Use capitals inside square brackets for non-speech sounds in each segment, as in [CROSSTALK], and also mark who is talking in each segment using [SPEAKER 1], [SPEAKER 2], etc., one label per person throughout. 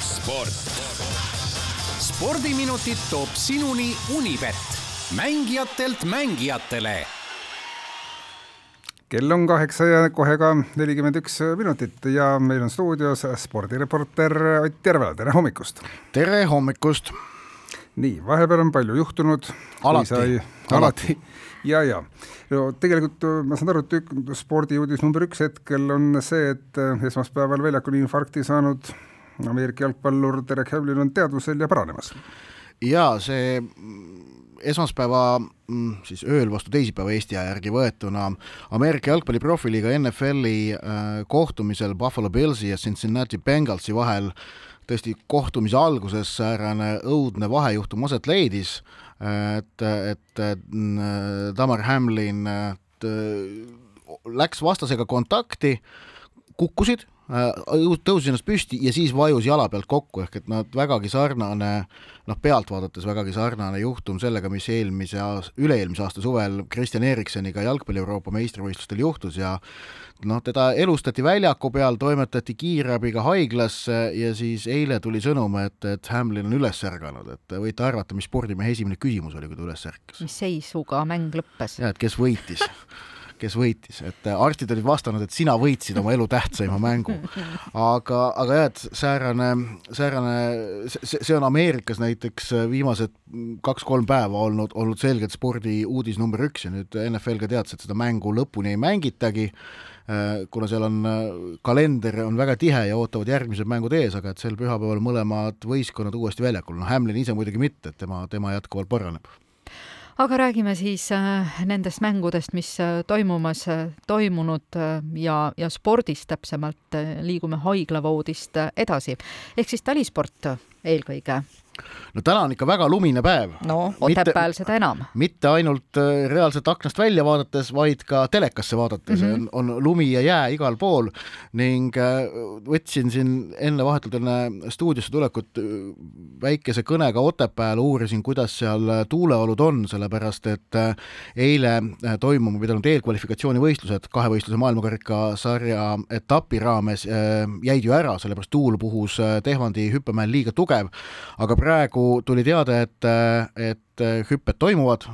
[SPEAKER 1] sport. spordiminutid toob sinuni Unibet, mängijatelt mängijatele
[SPEAKER 2] kell on kaheksa ja kohe ka nelikümmend üks minutit ja meil on stuudios spordireporter Ott Järvela, tere hommikust!
[SPEAKER 3] tere hommikust!
[SPEAKER 2] Nii, vahepeal on palju juhtunud.
[SPEAKER 3] alati,
[SPEAKER 2] alati, [LAUGHS] ja, ja no tegelikult ma saan aru, et spordiuudis number üks hetkel on see, et esmaspäeval väljakul infarkti saanud Ameerika jalgpallur Derek Hamlin on teadvusel ja paranemas.
[SPEAKER 3] ja see esmaspäeva mm, siis ööl vastu teisipäeva Eesti aja järgi võetuna Ameerika jalgpalli profiliiga NFL-i äh, kohtumisel Buffalo Billsi ja Cincinnati Bengalsi vahel tõesti kohtumise alguses säärane õudne vahejuhtum aset leidis, et, et Tamar Hamlin et, läks vastasega kontakti, kukkusid tõusis ennast püsti ja siis vajus jala pealt kokku, ehk et nad vägagi sarnane, noh, pealt vaadates vägagi sarnane juhtum sellega, mis eelmise aasta, üle-eelmise aasta suvel Kristjan Erikseniga jalgpalli Euroopa meistrivõistlustel juhtus ja noh, teda elustati väljaku peal, toimetati kiirabiga haiglasse ja siis eile tuli sõnum, et, et Hamlin on üles ärganud, et võite arvata, mis spordimehe esimene küsimus oli, kui ta üles ärkas.
[SPEAKER 4] mis seisuga mäng lõppes?
[SPEAKER 3] jah, et kes võitis [LAUGHS] kes võitis, et äh, arstid olid vastanud, et sina võitsid oma elu tähtsaima mängu. aga, aga jah, et säärane, säärane, see, see on Ameerikas näiteks äh, viimased kaks-kolm päeva olnud, olnud selgelt spordiuudis number üks ja nüüd NFL ka teatas, et seda mängu lõpuni ei mängitagi äh, kuna seal on, kalender on väga tihe ja ootavad järgmised mängud ees, aga et sel pühapäeval mõlemad võistkonnad uuesti väljakul, noh Hamlin ise muidugi mitte, et tema, tema jätkuvalt paraneb
[SPEAKER 4] aga räägime siis äh, nendest mängudest, mis äh, toimumas, äh, toimunud ja, ja spordist täpsemalt liigume haiglavoodist edasi. ehk siis talisport eelkõige
[SPEAKER 3] no täna on ikka väga lumine päev.
[SPEAKER 4] no Otepääl seda enam.
[SPEAKER 3] mitte ainult äh, reaalselt aknast välja vaadates, vaid ka telekasse vaadates mm -hmm. on, on lumi ja jää igal pool ning äh, võtsin siin enne vahetult enne stuudiosse tulekut äh, väikese kõnega Otepääl, uurisin, kuidas seal tuuleolud on, sellepärast et eile toimuma pidanud eelkvalifikatsioonivõistlused kahevõistluse maailmakarika sarja etapi raames jäid ju ära, sellepärast tuul puhus Tehvandi hüppemäel liiga tugev, aga praegu tuli teade, et, et hüpped toimuvad,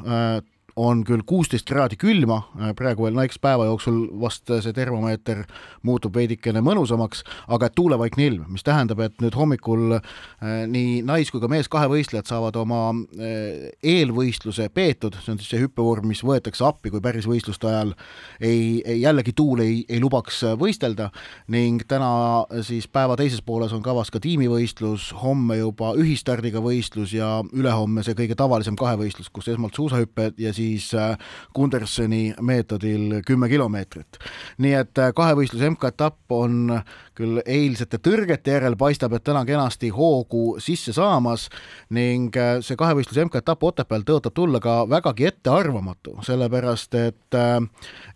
[SPEAKER 3] on küll kuusteist kraadi külma, praegu veel naispäeva jooksul vast see termomeeter muutub veidikene mõnusamaks, aga et tuulevaikne ilm, mis tähendab, et nüüd hommikul äh, nii nais- kui ka mees kahevõistlejad saavad oma äh, eelvõistluse peetud, see on siis see hüppevorm, mis võetakse appi, kui päris võistluste ajal ei, ei, jällegi tuul ei, ei lubaks võistelda ning täna siis päeva teises pooles on kavas ka tiimivõistlus, homme juba ühistardiga võistlus ja ülehomme see kõige tavalisem kahevõistlus, kus esmalt suusahüpped ja siis siis äh, Gundersoni meetodil kümme kilomeetrit. nii et äh, kahevõistluse MK-etapp on küll eilsete tõrgete järel paistab, et täna kenasti hoogu sisse saamas ning äh, see kahevõistluse MK-etapp Otepääl tõotab tulla ka vägagi ettearvamatu, sellepärast et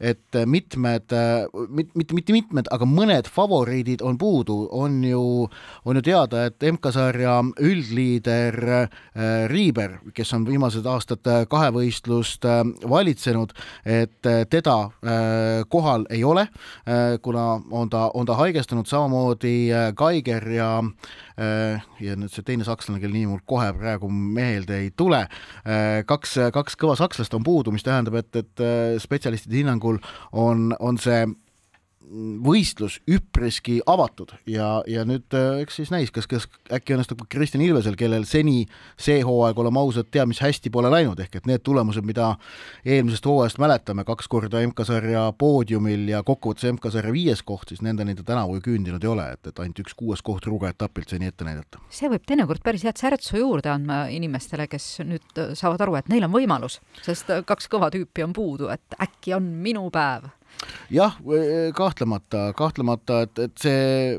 [SPEAKER 3] et mitmed, mitte, mitte mitmed, aga mõned favoriidid on puudu, on ju, on ju teada, et MK-sarja üldliider Riiber, kes on viimased aastad kahevõistlust äh, valitsenud, et äh, teda äh, kohal ei ole, kuna on ta, on ta haigestunud, samamoodi Geiger ja ja nüüd see teine sakslane, kelle nimi mul kohe praegu meelde ei tule, kaks, kaks kõva sakslast on puudu, mis tähendab, et, et spetsialistide hinnangul on, on see võistlus üpriski avatud. Ja, ja nüüd äh, eks siis näis, kas, kas äkki õnnestub Kristjan Ilvesel, kellel seni see hooaeg, oleme ausad, teab mis hästi pole läinud, ehk et need tulemused, mida eelmisest hooajast mäletame, kaks korda MK-sarja poodiumil ja kokkuvõttes MK-sarja viies koht, siis nendeni ta tänavu ju küündinud ei ole, et, et ainult üks kuues koht Ruga etapilt seni ette näidata.
[SPEAKER 4] see võib teinekord päris head särtsu juurde andma inimestele, kes nüüd saavad aru, et neil on võimalus, sest kaks kõva tüüpi on puudu, et äkki on minu päev
[SPEAKER 3] jah, kahtlemata, kahtlemata, et, et see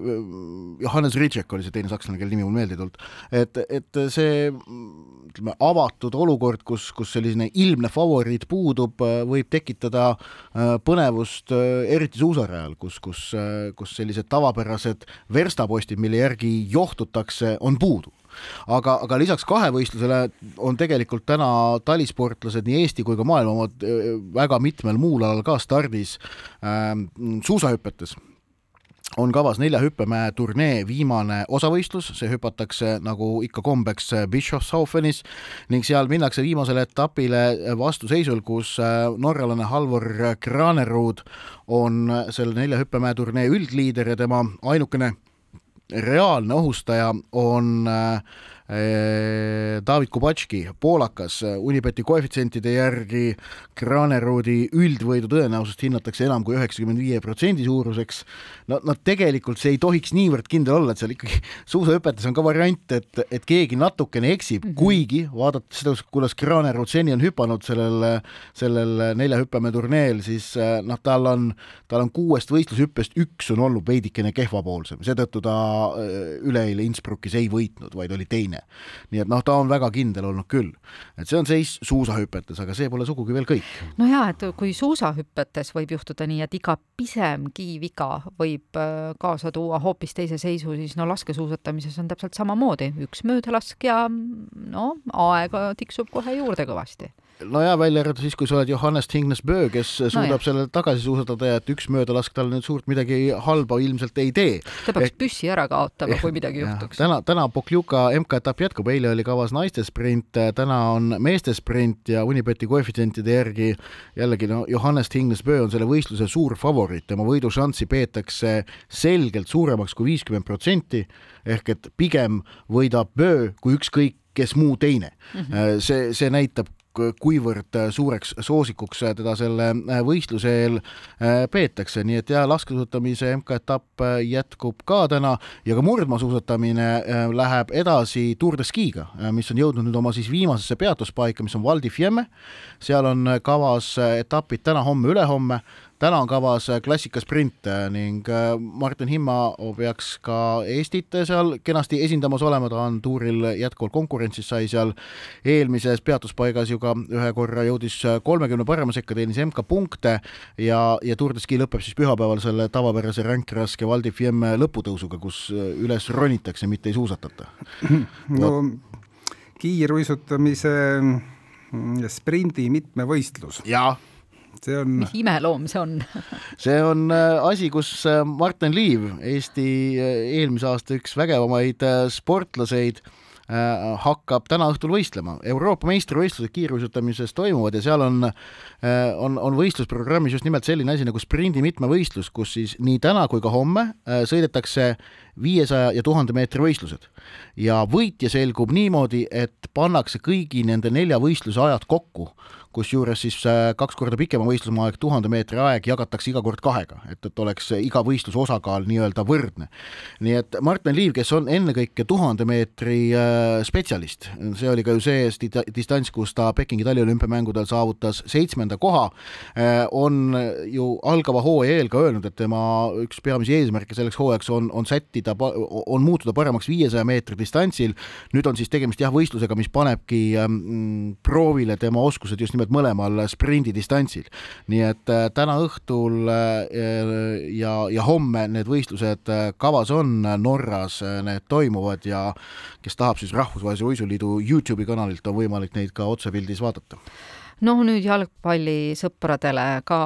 [SPEAKER 3] Johannes Ritschek oli see teine sakslane, kelle nimi mul meelde ei tulnud, et, et see ütleme, avatud olukord, kus, kus selline ilmne favoriit puudub, võib tekitada põnevust eriti suusarajal, kus, kus, kus sellised tavapärased verstapostid, mille järgi johtutakse, on puudu aga, aga lisaks kahevõistlusele on tegelikult täna talisportlased nii Eesti kui ka maailma omad väga mitmel muul alal ka stardis äh, suusahüpetes on kavas nelja hüppemäe turnee viimane osavõistlus, see hüpatakse nagu ikka kombeks Bischofshofenis ning seal minnakse viimasele etapile vastuseisul, kus äh, norralane Halvor Granerud on selle nelja hüppemäe turnee üldliider ja tema ainukene reaalne ohustaja on äh, David Kubatški, poolakas, Unibeti koefitsientide järgi Granerudi üldvõidu tõenäosust hinnatakse enam kui üheksakümmend viie protsendi suuruseks. no, no tegelikult see ei tohiks niivõrd kindel olla, et seal ikkagi [LAUGHS] suusahüpetes on ka variant, et, et keegi natukene eksib mm, -hmm. kuigi vaadates seda, kuidas Granerud seni on hüpanud sellel, sellel nelja hüppemäe turneel, siis äh, noh, tal on, tal on kuuest võistlushüppest üks on olnud veidikene kehvapoolsem, seetõttu ta äh, üleeile Innsbruckis ei võitnud, vaid oli teine teine. nii et noh, ta on väga kindel olnud küll. et see on seis suusahüpetes, aga see pole sugugi veel kõik.
[SPEAKER 4] no jaa, et kui suusahüpetes võib juhtuda nii, et iga pisemgi viga võib äh, kaasa tuua hoopis teise seisu, siis no laskesuusatamises on täpselt samamoodi, üks möödalaskja, no aega tiksub kohe juurde kõvasti
[SPEAKER 3] no jaa, välja arvatud siis, kui sa oled Johannes Tingnes-Böö, kes suudab no selle tagasi suusatada ja et üks möödalask talle nüüd suurt midagi halba ilmselt ei tee.
[SPEAKER 4] ta peaks Ehk... püssi ära kaotama, kui midagi juhtuks.
[SPEAKER 3] täna, täna Pokljuka MK-etapp jätkub, eile oli kavas naiste sprint, täna on meeste sprint ja Unibeti koefitsientide järgi jällegi no Johannes Tingnes-Böö on selle võistluse suur favoriit, tema võidušanssi peetakse selgelt suuremaks kui viiskümmend protsenti, ehk et pigem võidab Böö kui ükskõik kes muu teine mm. -hmm. see, see näitab kuivõrd suureks soosikuks teda selle võistluse eel äh, peetakse, nii et jah, laskesuusatamise MK-etapp jätkub ka täna ja ka murdmaasuusatamine äh, läheb edasi Tour de Skiga, äh, mis on jõudnud nüüd oma siis viimasesse peatuspaika, mis on Val di Fiemme. seal on kavas etapid täna, homme, täna on kavas äh, klassikasprint äh, ning äh, Martin Himma peaks ka Eestit seal kenasti esindamas olema, ta on tuuril jätkuvalt konkurentsis, sai seal eelmises peatuspaigas ju ka ühe korra jõudis kolmekümne parema sekka, teenis MK-punkte ja, ja Tour de Ski lõpeb siis pühapäeval selle tavapärase ränkraske Val di Fiemme lõputõusuga, kus üles ronitakse, mitte ei suusatata. [CLEARS THROAT]
[SPEAKER 2] no kiiruisutamise mm, sprindi mitmevõistlus.
[SPEAKER 3] jah
[SPEAKER 2] see on
[SPEAKER 4] mis imeloom see on [LAUGHS]
[SPEAKER 3] see on äh, asi, kus äh, Martin Liiv, Eesti äh, eelmise aasta üks vägevamaid sportlaseid, hakkab täna õhtul võistlema. Euroopa meistrivõistlused kiiruisutamises toimuvad ja seal on, on, on võistlusprogrammis just nimelt selline asi nagu sprindi mitmevõistlus, kus siis nii täna kui ka homme sõidetakse viiesaja ja tuhande meetri võistlused. ja võitja selgub niimoodi, et pannakse kõigi nende nelja võistluse ajad kokku kusjuures siis äh, kaks korda pikema võistlusmaa aeg, tuhande meetri aeg jagatakse iga kord kahega, et, et oleks iga võistluse osakaal nii-öelda võrdne. nii et Martin Liiv, kes on ennekõike tuhande meetri äh, spetsialist, see oli ka ju see distants, kus ta Pekingi taliolümpiamängudel saavutas seitsmenda koha, äh, on ju algava hooaja eel ka öelnud, et tema üks peamisi eesmärke selleks hooajaks on, on sättida, on muutuda paremaks viiesaja meetri distantsil, nüüd on siis tegemist jah, võistlusega, mis panebki ähm, proovile tema oskused just nimelt mõlemal sprindidistantsil. nii et äh, täna õhtul äh, ja, ja homme need võistlused äh, kavas on, Norras need toimuvad ja kes tahab, siis Rahvusvahelise Uisuliidu Youtube'i kanalilt on võimalik neid ka otsepildis vaadata
[SPEAKER 4] noh, nüüd jalgpallisõpradele ka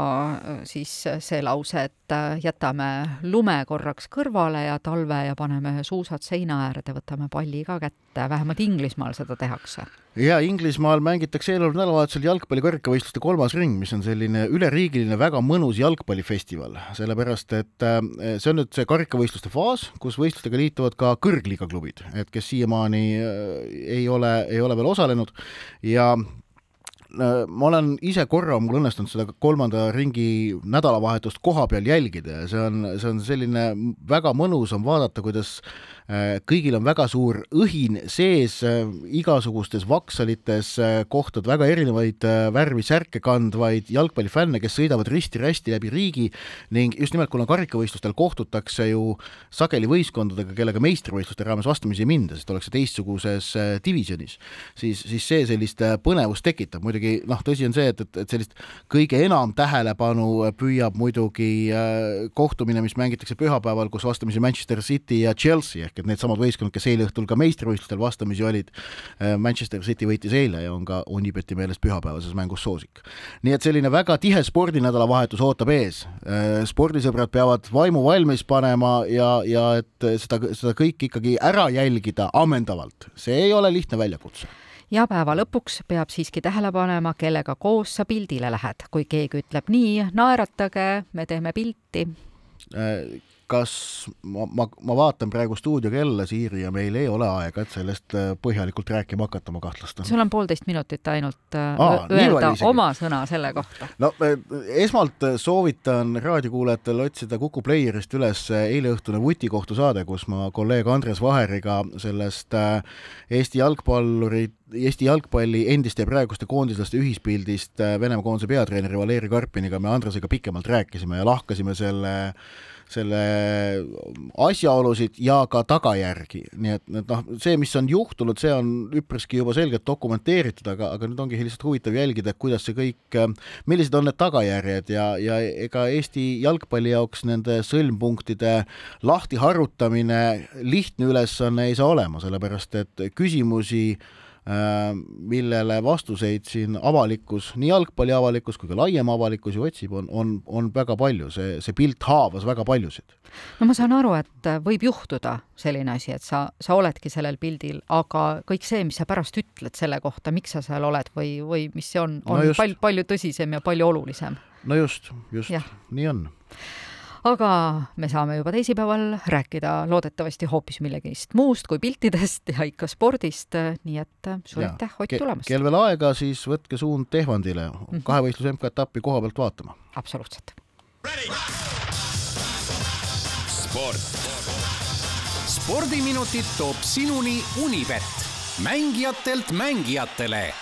[SPEAKER 4] siis see lause, et jätame lume korraks kõrvale ja talve ja paneme suusad seina äärde, võtame palli ka kätte, vähemalt Inglismaal seda tehakse.
[SPEAKER 3] Ja Inglismaal mängitakse eeloleval nädalavahetusel jalgpalli kõrgvõistluste kolmas ring, mis on selline üleriigiline väga mõnus jalgpallifestival, sellepärast et äh, see on nüüd see karikavõistluste faas, kus võistlustega liituvad ka kõrgliiga klubid, et kes siiamaani äh, ei ole, ei ole veel osalenud. Ja äh, ma olen ise korra, mul õnnestunud seda kolmanda ringi nädalavahetust koha peal jälgida ja see on, see on selline väga mõnus on vaadata, kuidas Äh, kõigil on väga suur õhin sees, äh, igasugustes vaksalites äh, kohtad väga erinevaid värvi särke kandvaid jalgpallifänne, kes sõidavad risti-rästi läbi riigi ning just nimelt, kuna karikavõistlustel kohtutakse ju sageli võistkondadega, kellega meistrivõistluste raames vastamisi ei minda, sest ollakse teistsuguses divisjonis, siis, siis see sellist põnevust tekitab, muidugi noh, tõsi on see, et, et, et sellist kõige enam tähelepanu püüab muidugi äh, kohtumine, mis mängitakse pühapäeval, kus vastamisi Manchester City ja Chelsea ehk et needsamad võistkonnad, kes eile õhtul ka meistrivõistlustel vastamisi olid. Äh, Manchester City võitis eile ja on ka Unibeti meelest pühapäevases mängus soosik. nii et selline väga tihe spordinädalavahetus ootab ees. Äh, spordisõbrad peavad vaimu valmis panema ja, ja et seda, seda kõike ikkagi ära jälgida ammendavalt, see ei ole lihtne väljakutse
[SPEAKER 4] ja päeva lõpuks peab siiski tähele panema, kellega koos sa pildile lähed. kui keegi ütleb nii, naeratage, me teeme pilti
[SPEAKER 3] äh, kas ma, ma, ma vaatan praegu stuudio kella, Siiri, ja meil ei ole aega, et sellest äh, põhjalikult rääkima hakata, ma kahtlustan.
[SPEAKER 4] sul on poolteist minutit ainult äh, Aa, öelda oma sõna selle kohta.
[SPEAKER 3] no äh, esmalt soovitan raadiokuulajatel otsida Kuku Playerist üles eileõhtune vutikohtu saade, kus ma kolleeg Andres Vaheriga sellest Eesti jalgpallurid Eesti jalgpalli endiste ja praeguste koondislaste ühispildist Venemaa koondise peatreeneri Valeri Karpiniga me Andresega pikemalt rääkisime ja lahkasime selle selle asjaolusid ja ka tagajärgi, nii et, et noh, see, mis on juhtunud, see on üpriski juba selgelt dokumenteeritud, aga, aga nüüd ongi lihtsalt huvitav jälgida, kuidas see kõik, millised on need tagajärjed ja, ja ega Eesti jalgpalli jaoks nende sõlmpunktide lahtiharutamine lihtne ülesanne ei saa olema, sellepärast et küsimusi Äh, millele vastuseid siin avalikkus, nii jalgpalli avalikkus kui ka laiem avalikkus ju otsib, on, on, on väga palju, see, see pilt haavas väga paljusid.
[SPEAKER 4] no ma saan aru, et võib juhtuda selline asi, et sa, sa oledki sellel pildil, aga kõik see, mis sa pärast ütled selle kohta, miks sa seal oled või, või mis see on, on no just. palju, palju tõsisem ja palju olulisem.
[SPEAKER 3] no just, just, nii on
[SPEAKER 4] aga me saame juba teisipäeval rääkida loodetavasti hoopis millegist muust kui piltidest ja ikka spordist, nii et suur aitäh, Ott, tulemast!
[SPEAKER 3] kel veel aega, siis võtke suund Tehvandile mm -hmm. kahevõistluse MK-etappi koha pealt vaatama.
[SPEAKER 4] absoluutselt.
[SPEAKER 1] sport. spordiminutid toob sinuni Unibet, mängijatelt mängijatele